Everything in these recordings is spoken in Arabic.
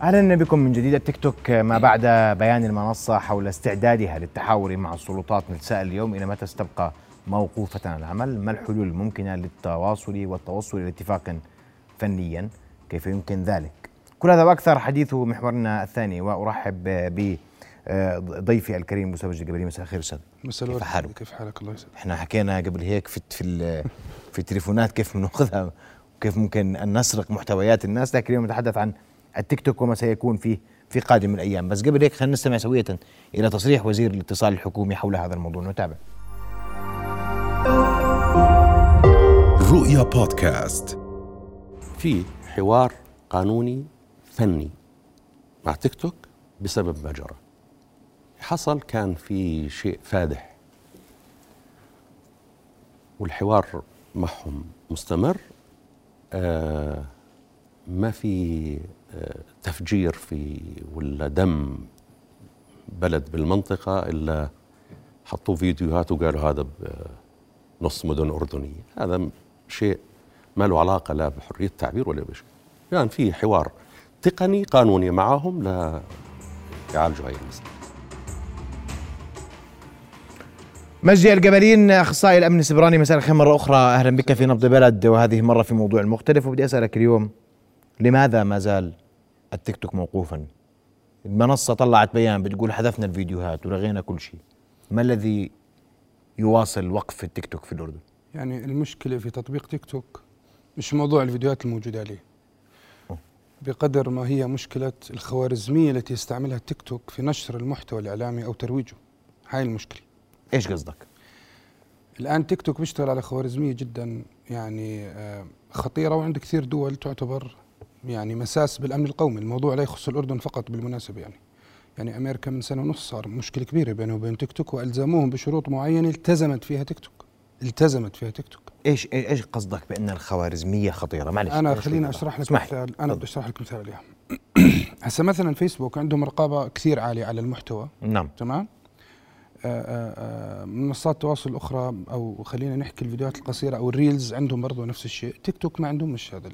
أهلا بكم من جديد التيك توك ما بعد بيان المنصة حول استعدادها للتحاور مع السلطات نتساءل اليوم إلى متى ستبقى موقوفة عن العمل؟ ما الحلول الممكنة للتواصل والتوصل إلى اتفاق فنيا؟ كيف يمكن ذلك؟ كل هذا وأكثر حديثه محورنا الثاني وأرحب بضيفي الكريم أستاذ الجبري مساء الخير أستاذ مساء كيف حالك؟ كيف حالك الله يسعدك إحنا حكينا قبل هيك في في في التليفونات كيف بناخذها وكيف ممكن أن نسرق محتويات الناس لكن اليوم نتحدث عن التيك توك وما سيكون فيه في قادم الأيام. بس قبل هيك خلينا نستمع سوية إلى تصريح وزير الاتصال الحكومي حول هذا الموضوع. نتابع. رؤيا بودكاست. في حوار قانوني فني مع تيك توك بسبب ما جرى حصل كان في شيء فادح. والحوار معهم مستمر. آه ما في تفجير في ولا دم بلد بالمنطقة إلا حطوا فيديوهات وقالوا هذا بنص مدن أردنية. هذا شيء ما له علاقة لا بحرية التعبير ولا بشيء. كان يعني في حوار تقني قانوني معهم ليعالجوا هاي المسألة. مجدي الجبلين أخصائي الأمن السبراني مساء الخير مرة أخرى. أهلا بك في نبض بلد وهذه مرة في موضوع مختلف. وبدي أسألك اليوم لماذا ما زال التيك توك موقوفا؟ المنصة طلعت بيان بتقول حذفنا الفيديوهات ولغينا كل شيء ما الذي يواصل وقف التيك توك في الأردن؟ يعني المشكلة في تطبيق تيك توك مش موضوع الفيديوهات الموجودة عليه بقدر ما هي مشكلة الخوارزمية التي يستعملها التيك توك في نشر المحتوى الإعلامي أو ترويجه هاي المشكلة إيش قصدك؟ الآن تيك توك بيشتغل على خوارزمية جدا يعني خطيرة وعند كثير دول تعتبر يعني مساس بالأمن القومي، الموضوع لا يخص الأردن فقط بالمناسبة يعني. يعني أمريكا من سنة ونص صار مشكلة كبيرة بينه وبين تيك توك وألزموهم بشروط معينة التزمت فيها تيك توك. التزمت فيها تيك توك. إيش إيش قصدك بأن الخوارزمية خطيرة؟ معلش أنا خليني أشرح لك مثال أنا بدي أشرح لك مثال عليها. هسه مثلا فيسبوك عندهم رقابة كثير عالية على المحتوى نعم تمام؟ منصات التواصل الاخرى أو خلينا نحكي الفيديوهات القصيرة أو ال reels عندهم برضه نفس الشيء تيك توك ما عندهم مش هذا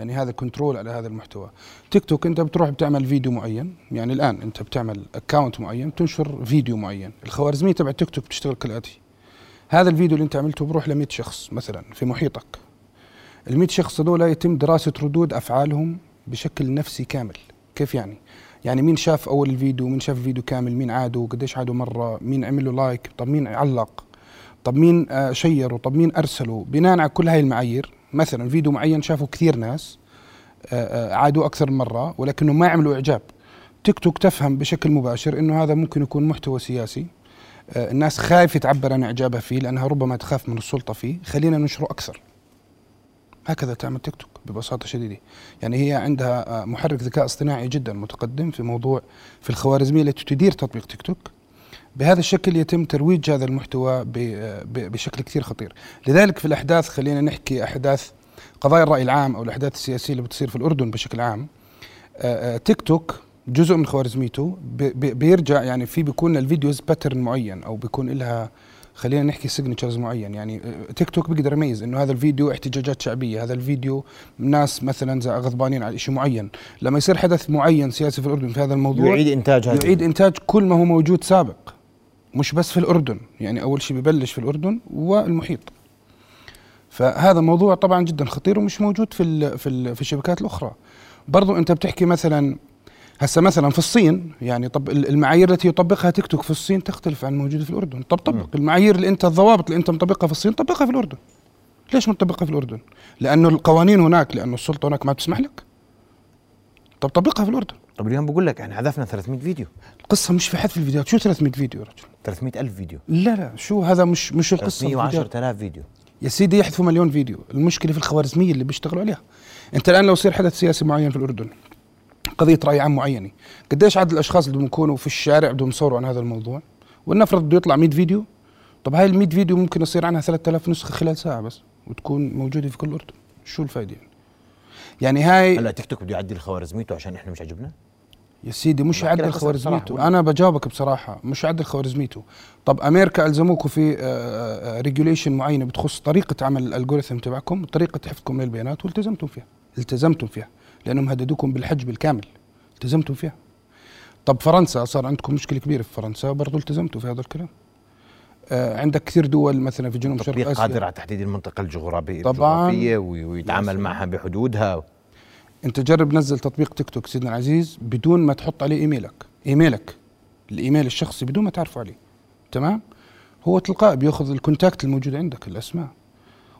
يعني هذا control على هذا المحتوى. تيك توك أنت بتروح بتعمل فيديو معين يعني الآن أنت بتعمل account معين تنشر فيديو معين. الخوارزمية تبع تيك توك بتشتغل كالاتي هذا الفيديو اللي أنت عملته بروح ل 100 شخص مثلا في محيطك. ال 100 شخص هذول يتم دراسة ردود أفعالهم بشكل نفسي كامل. كيف يعني؟ يعني مين شاف أول الفيديو؟ مين شاف الفيديو كامل؟ مين عاده قديش عاده مرة؟ مين عمل له لايك طب مين علق؟ طب مين آه شيره طب مين ارسله بناء على كل هاي المعايير مثلا فيديو معين شافه كثير ناس آه آه عادوا أكثر من مرة ولكنه ما عملوا إعجاب. تيك توك تفهم بشكل مباشر إنه هذا ممكن يكون محتوى سياسي الناس خايفة تعبر عن إعجابها فيه لأنها ربما تخاف من السلطة فيه. خلينا ننشره أكثر. هكذا تعمل تيك توك ببساطة شديدة. يعني هي عندها محرك ذكاء اصطناعي جدا متقدم في موضوع في الخوارزمية التي تدير تطبيق تيك توك. بهذا الشكل يتم ترويج هذا المحتوى بشكل كثير خطير. لذلك في الأحداث خلينا نحكي أحداث قضايا الرأي العام أو الأحداث السياسية اللي بتصير في الأردن بشكل عام تيك توك جزء من خوارزميته بيرجع يعني في بيكون ال videos pattern معين أو بيكون لها خلينا نحكي signatures معين. يعني تيك توك بيقدر يميز إنه هذا الفيديو احتجاجات شعبية هذا الفيديو ناس مثلا غضبانين على شيء معين. لما يصير حدث معين سياسي في الأردن في هذا الموضوع يعيد إنتاج هذا يعيد إنتاج كل ما هو موجود سابق. مش بس في الأردن يعني أول شيء ببلش في الأردن والمحيط. فهذا موضوع طبعا جدا خطير ومش موجود في ال في ال في الشبكات الأخرى. برضو أنت بتحكي مثلا هسه مثلا في الصين يعني طب المعايير التي يطبقها تيك توك في الصين تختلف عن الموجوده في الأردن. طب طبق المعايير اللي أنت الضوابط اللي أنت مطبقها في الصين طبقها في الأردن. ليش ما تطبقها في الأردن؟ لأنه القوانين هناك لأنه السلطة هناك ما بتسمح لك. طب طبقها في الأردن. طب اليوم بقول لك إحنا حذفنا 300 فيديو. القصة مش في حذف الفيديوهات. شو 300 فيديو يا رجل؟ 300 ألف فيديو. لا لا شو هذا مش مش القصة 310 آلاف فيديو. يا سيدي يحذفوا مليون فيديو. المشكلة في الخوارزمية اللي بيشتغلوا عليها. انت الآن لو يصير حدث سياسي معين في الأردن قضية رأي عام معينة قديش عدد الأشخاص اللي بدهم يكونوا في الشارع بدهم يصوروا عن هذا الموضوع؟ ولنفرض بده يطلع 100 فيديو طب هاي ال 100 فيديو ممكن يصير عنها 3000 نسخة خلال ساعة بس وتكون موجودة في كل الأردن. شو الفائده يعني؟ يعني هاي هلا تيك توك بده يعدل خوارزميته عشان إحنا مش عجبنا؟ يا سيدي مش يعدل خوارزميته. أنا بجاوبك بصراحة مش يعدل خوارزميته طب أمريكا الزموكم في regulation معينة بتخص طريقة عمل ال algorithm تبعكم طريقة حفظكم للبيانات والتزمتم فيها. التزمتم فيها لأنهم هددوكم بالحجب الكامل التزمتوا فيها. طب فرنسا صار عندكم مشكلة كبيرة في فرنسا برضو التزمتوا في هذا الكلام. آه عندك كثير دول مثلا في جنوب شرق آسيا. قادر على تحديد المنطقة الجغرافيه طبعاً. ويتعامل معها بحدودها. انت جرب نزل تطبيق تيك توك سيدنا العزيز بدون ما تحط عليه إيميلك. إيميلك الإيميل الشخصي بدون ما تعرفه عليه. تمام؟ هو تلقائي بيأخذ ال contact الموجود عندك الأسماء.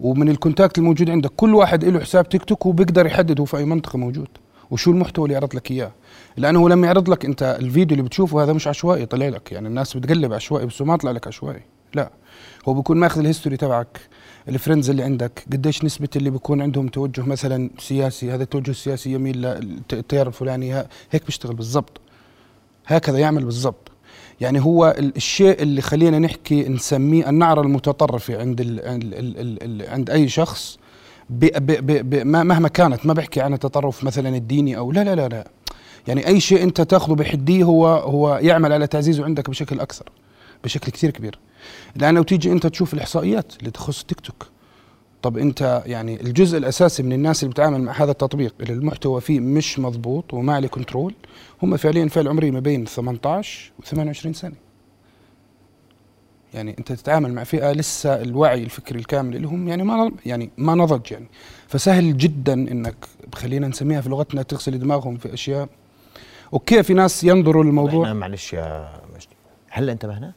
ومن ال contact الموجود عندك كل واحد له حساب تيك توك وبيقدر يحدد هو في أي منطقة موجود. وشو المحتوى اللي يعرض لك إياه. لأنه هو لما يعرض لك أنت الفيديو اللي بتشوفه هذا مش عشوائي طلع لك. يعني الناس بتقلب عشوائي بس ما طلع لك عشوائي. لا. هو بيكون ماخذ ال history تبعك ال friends اللي عندك قديش نسبة اللي بيكون عندهم توجه مثلا سياسي هذا التوجه السياسي يميل للتيار الفلاني هيك بيشتغل بالضبط. هكذا يعمل بالضبط. يعني هو ال- الشيء اللي خلينا نحكي نسميه النعرة المتطرفة عند ال عند, ال ال ال عند أي شخص ب ب ب ب ما- مهما كانت ما بحكي عن التطرف مثلا الديني أو لا لا لا لا. يعني أي شيء أنت تأخذه بحدية هو هو يعمل على تعزيزه عندك بشكل أكثر بشكل كثير كبير. لأنه تيجي أنت تشوف الإحصائيات اللي تخص تيك توك. طب أنت يعني الجزء الأساسي من الناس اللي بتعامل مع هذا التطبيق اللي المحتوى فيه مش مضبوط وما عليه كنترول هم فعليا فئه العمريه ما بين 18 و 28 سنة. يعني أنت تتعامل مع فئة لسه الوعي الفكري الكامل لهم يعني ما يعني ما نضج يعني. فسهل جدا إنك خلينا نسميها في لغتنا تغسل دماغهم في أشياء. أوكي في ناس ينظروا للموضوع. معلش يا مجدي. هل انتبهنا؟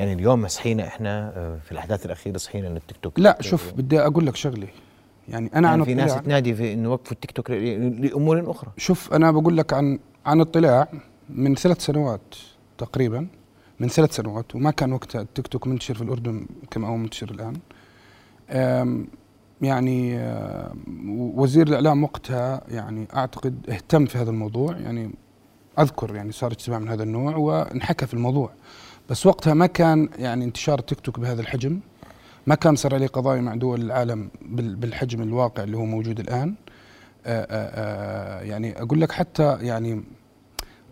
يعني اليوم صحينا إحنا آه، في الأحداث الأخيرة صحينا إن التيك توك لا شوف بدي أقول لك شغلة. يعني أنا يعني عن في ناس تنادي في إنه وقفوا التيك توك لأمور أخرى. شوف أنا بقول لك عن عن اطلاع من ثلاث سنوات تقريبا من ثلاث سنوات وما كان وقتها التيك توك منتشر في الأردن كما هو منتشر الآن. يعني وزير الإعلام وقتها يعني أعتقد اهتم في هذا الموضوع. يعني أذكر يعني صار اجتماع من هذا النوع وانحكى في الموضوع. بس وقتها ما كان يعني انتشار التيك توك بهذا الحجم. ما كان صار عليه قضايا مع دول العالم بال- بالحجم الواقع اللي هو موجود الآن. آه، آه، آه، يعني أقول لك حتى يعني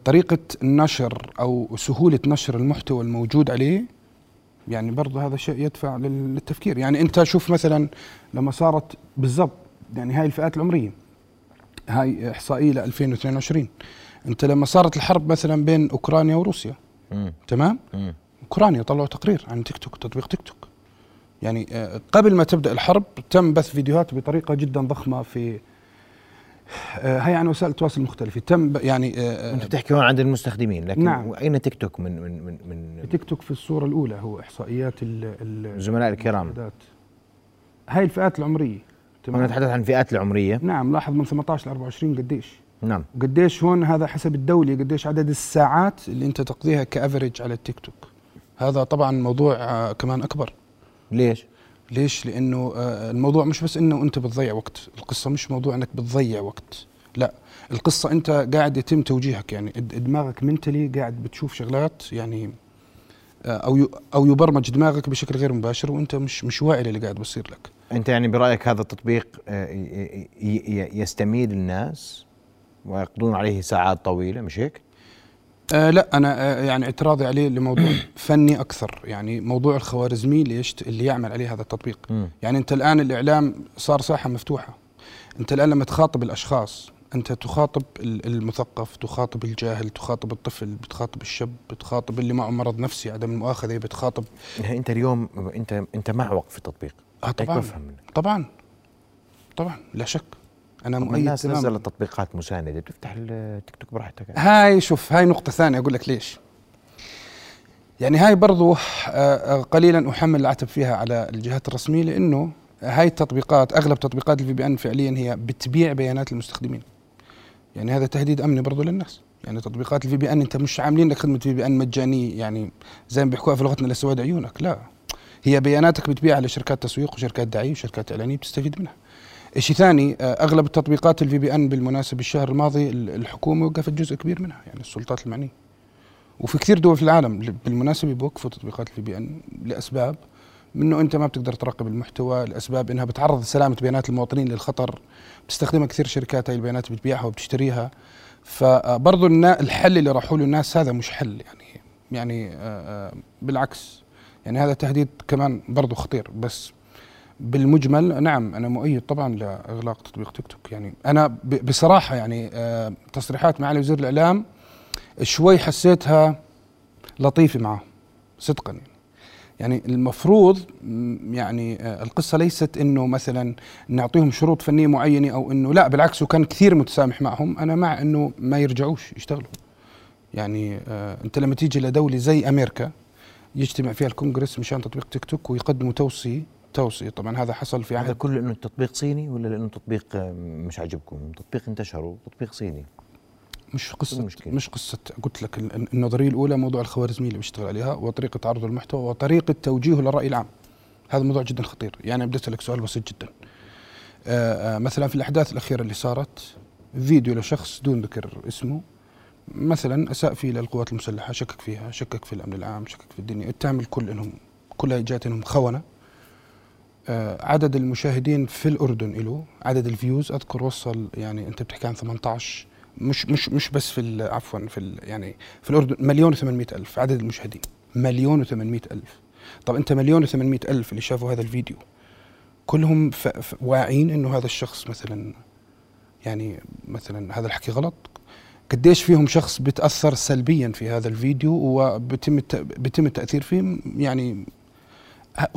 طريقة النشر أو سهولة نشر المحتوى الموجود عليه يعني برضه هذا شيء يدفع لل- للتفكير. يعني أنت شوف مثلا لما صارت بالضبط يعني هاي الفئات العمرية. هاي إحصائية ل 2022 أنت لما صارت الحرب مثلا بين أوكرانيا وروسيا مم. تمام مم. أوكرانيا طلعوا تقرير عن تيك توك تطبيق تيك توك يعني آه، قبل ما تبدأ الحرب تم بث فيديوهات بطريقة جدا ضخمة في آه، هي عن وسائل التواصل المختلفة تم يعني آه، انت بتحكي هون عن المستخدمين لكن نعم. اين تيك توك من من من, من تيك توك في الصورة الأولى هو إحصائيات ال- ال- الزملاء الكرام. هاي الفئات العمرية هون نتحدث عن الفئات العمرية نعم لاحظ من 18 ل 24 قديش نعم. وقديش هون هذا حسب الدولة قديش عدد الساعات اللي أنت تقضيها ك average على التيك توك. هذا طبعا موضوع آه، كمان أكبر. ليش؟ ليش؟ لأنه آه، الموضوع مش بس إنه أنت بتضيع وقت القصة مش موضوع إنك بتضيع وقت. لا القصة أنت قاعد يتم توجيهك يعني دماغك منتلي قاعد بتشوف شغلات يعني آه، أو أو يبرمج دماغك بشكل غير مباشر وأنت مش مش واعي للي قاعد بصير لك. أنت يعني برأيك هذا التطبيق يستميل الناس؟ ويقضون عليه ساعات طويلة مش هيك؟ آه لا أنا آه يعني اعتراضي عليه لموضوع فني أكثر. يعني موضوع الخوارزمي اللي يشت اللي يعمل عليه هذا التطبيق. مم. يعني أنت الآن الإعلام صار ساحة مفتوحة. أنت الآن لما تخاطب الأشخاص أنت تخاطب ال- المثقف تخاطب الجاهل تخاطب الطفل بتخاطب الشاب بتخاطب اللي معه مرض نفسي عدم المؤاخذة بتخاطب يعني أنت اليوم أنت أنت مع وقف التطبيق؟ آه طبعا. طبعا. طبعا. لا شك. أنا مؤيد الناس تماما. نزلت تطبيقات مسانده بتفتح التيك توك براحتك هاي شوف هاي نقطة ثانية أقول لك ليش. يعني هاي برضو آه، آه، قليلا أحمل العتب فيها على الجهات الرسمية لأنه هاي التطبيقات أغلب تطبيقات ال VPN فعليا هي بتبيع بيانات المستخدمين. يعني هذا تهديد أمني برضو للناس. يعني تطبيقات ال VPN أنت مش عاملين لك خدمة VPN مجانية يعني زي ما بيحكوها في لغتنا لسواد عيونك. لا. هي بياناتك بتبيعها لشركات تسويق وشركات دعاية وشركات إعلانية بتستفيد منها. شيء ثاني آه، أغلب التطبيقات ال VPN بالمناسبة الشهر الماضي ال- الحكومة وقفت جزء كبير منها يعني السلطات المعنية. وفي كثير دول في العالم بالمناسبة بوقفوا تطبيقات ال VPN لأسباب منه أنت ما بتقدر تراقب المحتوى لاسباب إنها بتعرض سلامة بيانات المواطنين للخطر بتستخدمها كثير شركات هاي البيانات بتبيعها وبتشتريها. فبرضه النا- الحل اللي راحوا له الناس هذا مش حل يعني يعني آه، آه، بالعكس. يعني هذا تهديد كمان برضه خطير بس بالمجمل نعم أنا مؤيد طبعا لإغلاق تطبيق تيك توك. يعني أنا بصراحة يعني آه، تصريحات معالي وزير الإعلام شوي حسيتها لطيفة معه صدقا يعني. يعني المفروض يعني آه، القصة ليست إنه مثلا نعطيهم شروط فنية معينة أو إنه لا بالعكس وكان كثير متسامح معهم. أنا مع إنه ما يرجعوش يشتغلوا. يعني آه أنت لما تيجي لدولة زي أمريكا يجتمع فيها الكونغرس مشان تطبيق تيك توك ويقدموا توصية توصية. طبعا هذا حصل في هذا عهد كله لأنه التطبيق صيني ولا لأنه تطبيق آه، مش عاجبكم؟ تطبيق انتشر تطبيق صيني. مش قصة المشكلة. مش قصة. قلت لك ال- النظرية الأولى موضوع الخوارزمية اللي بيشتغل عليها وطريقة عرض المحتوى وطريقة توجيهه للرأي العام. هذا موضوع جدا خطير. يعني بدي أسألك سؤال بسيط جدا. آه آه مثلا في الأحداث الأخيرة اللي صارت فيديو لشخص دون ذكر اسمه مثلا أساء فيه للقوات المسلحة شكك فيها شكك في الأمن العام شكك في الدنيا اتهم الكل إنهم كلها جات إنهم خونة. عدد المشاهدين في الأردن له عدد الفيوز أذكر وصل يعني أنت بتحكي عن 18 مش مش مش بس في عفوا في يعني في الأردن مليون و800 ألف عدد المشاهدين مليون و800 ألف طب أنت مليون و800 ألف اللي شافوا هذا الفيديو كلهم. واعين إنه هذا الشخص مثلا يعني مثلا هذا الحكي غلط قديش فيهم شخص بتأثر سلبيا في هذا الفيديو وبتم. بيتم التأثير فيه يعني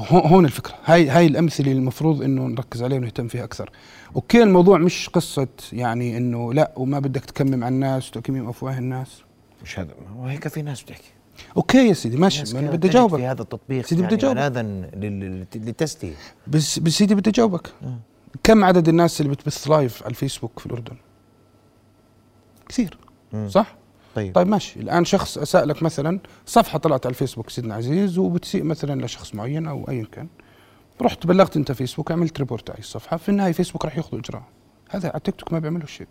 هون الفكرة. هاي هاي الأمثلة اللي المفروض إنه نركز عليها ونهتم فيها أكثر. okay الموضوع مش قصة يعني إنه لا وما بدك تكمم على الناس وتكميم أفواه الناس. مش هذا هيك في ناس بتحكي. okay يا سيدي ماشي. ما أنا بدي أجاوبك. في هذا التطبيق سيدي بدي يعني أجاوبك. عنادا لل- لل- للتستي بس بس سيدي بدي أجاوبك. كم عدد الناس اللي بتبث live على الفيسبوك في الأردن؟ كثير مم. صح؟ طيب. طيب ماشي. الآن شخص اساء لك مثلا صفحة طلعت على الفيسبوك سيدنا عزيز وبتسيء مثلا لشخص معين أو ايا كان. رحت بلغت أنت فيسبوك عملت report على الصفحة في النهاية فيسبوك راح ياخذوا إجراء. هذا على تيك توك ما بيعملوا شيء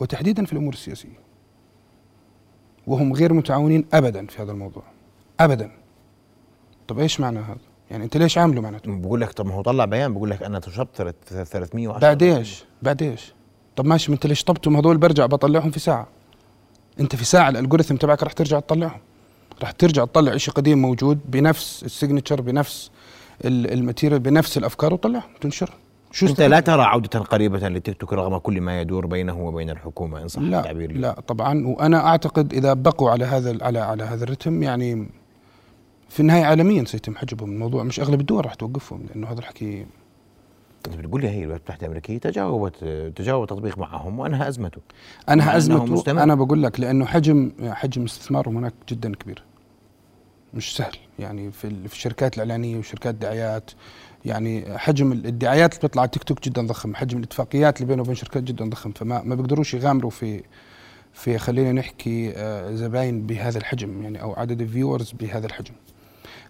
وتحديدا في الأمور السياسية. وهم غير متعاونين ابدا في هذا الموضوع. ابدا. طب إيش معنى هذا؟ يعني أنت ليش عامله معناته؟ بقول لك طب ما هو طلع بيان بقول لك أنا ثلاث- 310 بعد إيش؟ بعد إيش؟ طب ماشي ما أنت ليش طبتهم؟ هذول برجع بطلعهم في ساعة. انت في ساعة ال algorithm تبعك راح ترجع تطلعهم راح ترجع تطلع شيء قديم موجود بنفس ال signature بنفس ال- ال material بنفس الأفكار وطلعهم تنشرهم شو أنت؟ لا ترى عودة قريبة للتيك توك رغم كل ما يدور بينه وبين الحكومة إن صح لا التعبير. لا طبعا وأنا أعتقد إذا بقوا على هذا على على هذا الرتم يعني في النهاية عالميا سيتم حجبهم الموضوع مش أغلب الدول راح توقفهم لأنه هذا الحكي انت بتقول لي هي الولايات المتحدة الأمريكية تجاوبت تجاوب التطبيق معهم وانهى أزمته. أنه أزمته مستمر. أنا بقول لك لأنه حجم حجم استثمارهم هناك جدا كبير. مش سهل. يعني في ال- في الشركات الإعلانية وشركات دعايات يعني حجم ال- الدعايات اللي بتطلع على تيك توك جدا ضخم. حجم الاتفاقيات اللي بينه وبين شركات جدا ضخم. فما ما بيقدروش يغامروا في في خلينا نحكي آه، زباين بهذا الحجم يعني أو عدد ال viewers بهذا الحجم.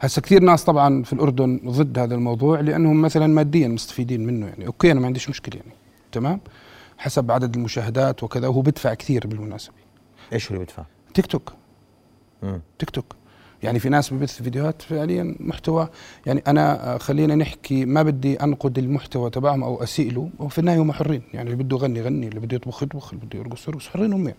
هسه كثير ناس طبعا في الأردن ضد هذا الموضوع لأنهم مثلا ماديا مستفيدين منه يعني. okay أنا ما عنديش مشكلة يعني. تمام؟ حسب عدد المشاهدات وكذا وهو بدفع كثير بالمناسبة. إيش اللي بدفع؟ تيك توك. مم. تيك توك. يعني في ناس ببث فيديوهات فعليا محتوى. يعني أنا آه، خلينا نحكي ما بدي أنقد المحتوى تبعهم أو اسيء له وفي النهاية هم حرين. يعني اللي بده يغني يغني اللي بده يطبخ يطبخ اللي بده يرقص يرقص. حرين هم يعني.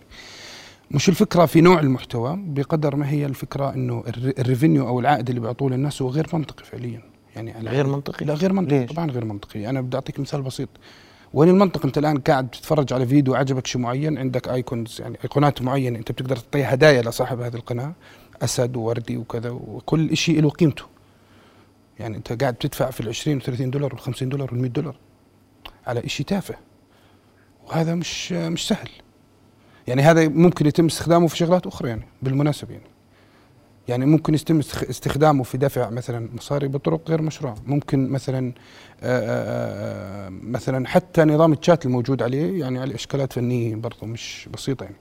مش الفكرة في نوع المحتوى بقدر ما هي الفكرة إنه الر- ال revenue أو العائد اللي بيعطوه للناس هو غير منطقي فعليا. يعني غير منطقي؟ لا غير منطقي. ليش؟ طبعا غير منطقي. أنا بدي أعطيك مثال بسيط. وين المنطق؟ أنت الآن قاعد بتتفرج على فيديو عجبك شيء معين عندك icons يعني ايقونات معينة أنت بتقدر تعطيها هدايا لصاحب هذه القناة أسد ووردة وكذا وكل شيء له قيمته. يعني أنت قاعد بتدفع في ال 20 و 30 دولار وال 50 دولار وال 100 دولار على شيء تافه. وهذا مش مش سهل. يعني هذا ممكن يتم استخدامه في شغلات أخرى يعني بالمناسبة يعني. يعني ممكن يتم استخ- استخدامه في دفع مثلا مصاري بطرق غير مشروعة. ممكن مثلا آآ آآ مثلا حتى نظام الشات الموجود عليه يعني عليه إشكالات فنية برضه مش بسيطة يعني.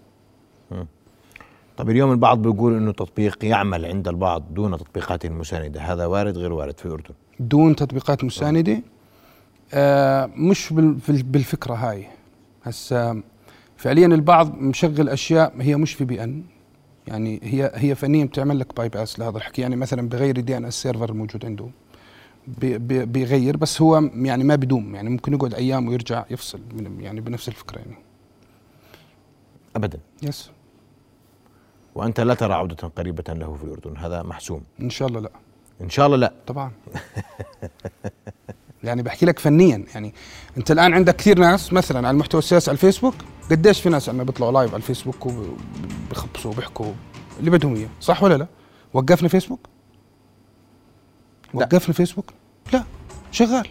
طب اليوم البعض بيقول إنه التطبيق يعمل عند البعض دون تطبيقات مساندة هذا وارد غير وارد في الاردن دون تطبيقات مساندة؟ آه مش بال- بال- بالفكرة هاي. هسا فعليا البعض مشغل أشياء هي مش VPN. يعني هي هي فنيا بتعمل لك bypass لهذا الحكي. يعني مثلا بغير DNS server الموجود عنده. بي- بي- بيغير بس هو يعني ما بدوم. يعني ممكن يقعد أيام ويرجع يفصل من يعني بنفس الفكرة يعني. ابدا. yes وأنت لا ترى عودة قريبة له في الأردن. هذا محسوم. إن شاء الله لا. إن شاء الله لا. طبعا. يعني بحكي لك فنيا. يعني أنت الآن عندك كثير ناس مثلا على المحتوى السياسي على الفيسبوك. قديش في ناس عندنا بيطلعوا live على الفيسبوك وبخبصوا وبيحكوا؟ اللي بدهم إياه. صح ولا لا؟ وقفنا فيسبوك؟ لا. وقفنا فيسبوك؟ لا. شغال.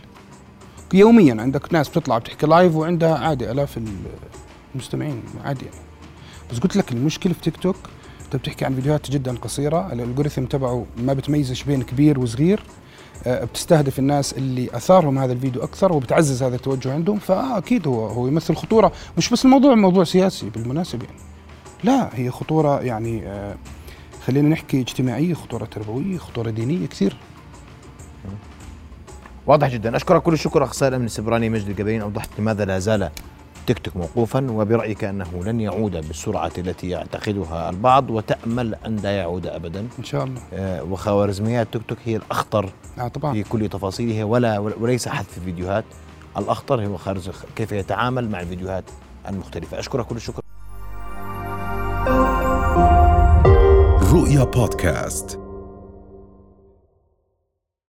يوميا عندك ناس بتطلع بتحكي live وعندها عادي آلاف المستمعين عادي يعني. بس قلت لك المشكلة في تيك توك أنت بتحكي عن فيديوهات جدا قصيرة الالجوريثم تبعه ما بتميزش بين كبير وصغير. بتستهدف الناس اللي أثارهم هذا الفيديو أكثر وبتعزز هذا التوجه عندهم فأكيد هو هو يمثل خطورة مش بس الموضوع موضوع سياسي بالمناسبه يعني. لا هي خطورة يعني آه، خلينا نحكي اجتماعية خطورة تربوية خطورة دينية كثير. واضح جدا. أشكرك كل الشكر اخ سالم السبراني مجد القبرين أوضحت لماذا لا زال تيك توك موقوفا وبرأيك أنه لن يعود بالسرعة التي يعتقدها البعض وتأمل أن لا يعود ابدا. إن شاء الله. آه، وخوارزميات تيك توك هي الأخطر آه طبعا. في كل تفاصيله ولا وليس حذف الفيديوهات الأخطر هو خارج كيف يتعامل مع الفيديوهات المختلفة. أشكرك كل الشكر. رؤيا بودكاست.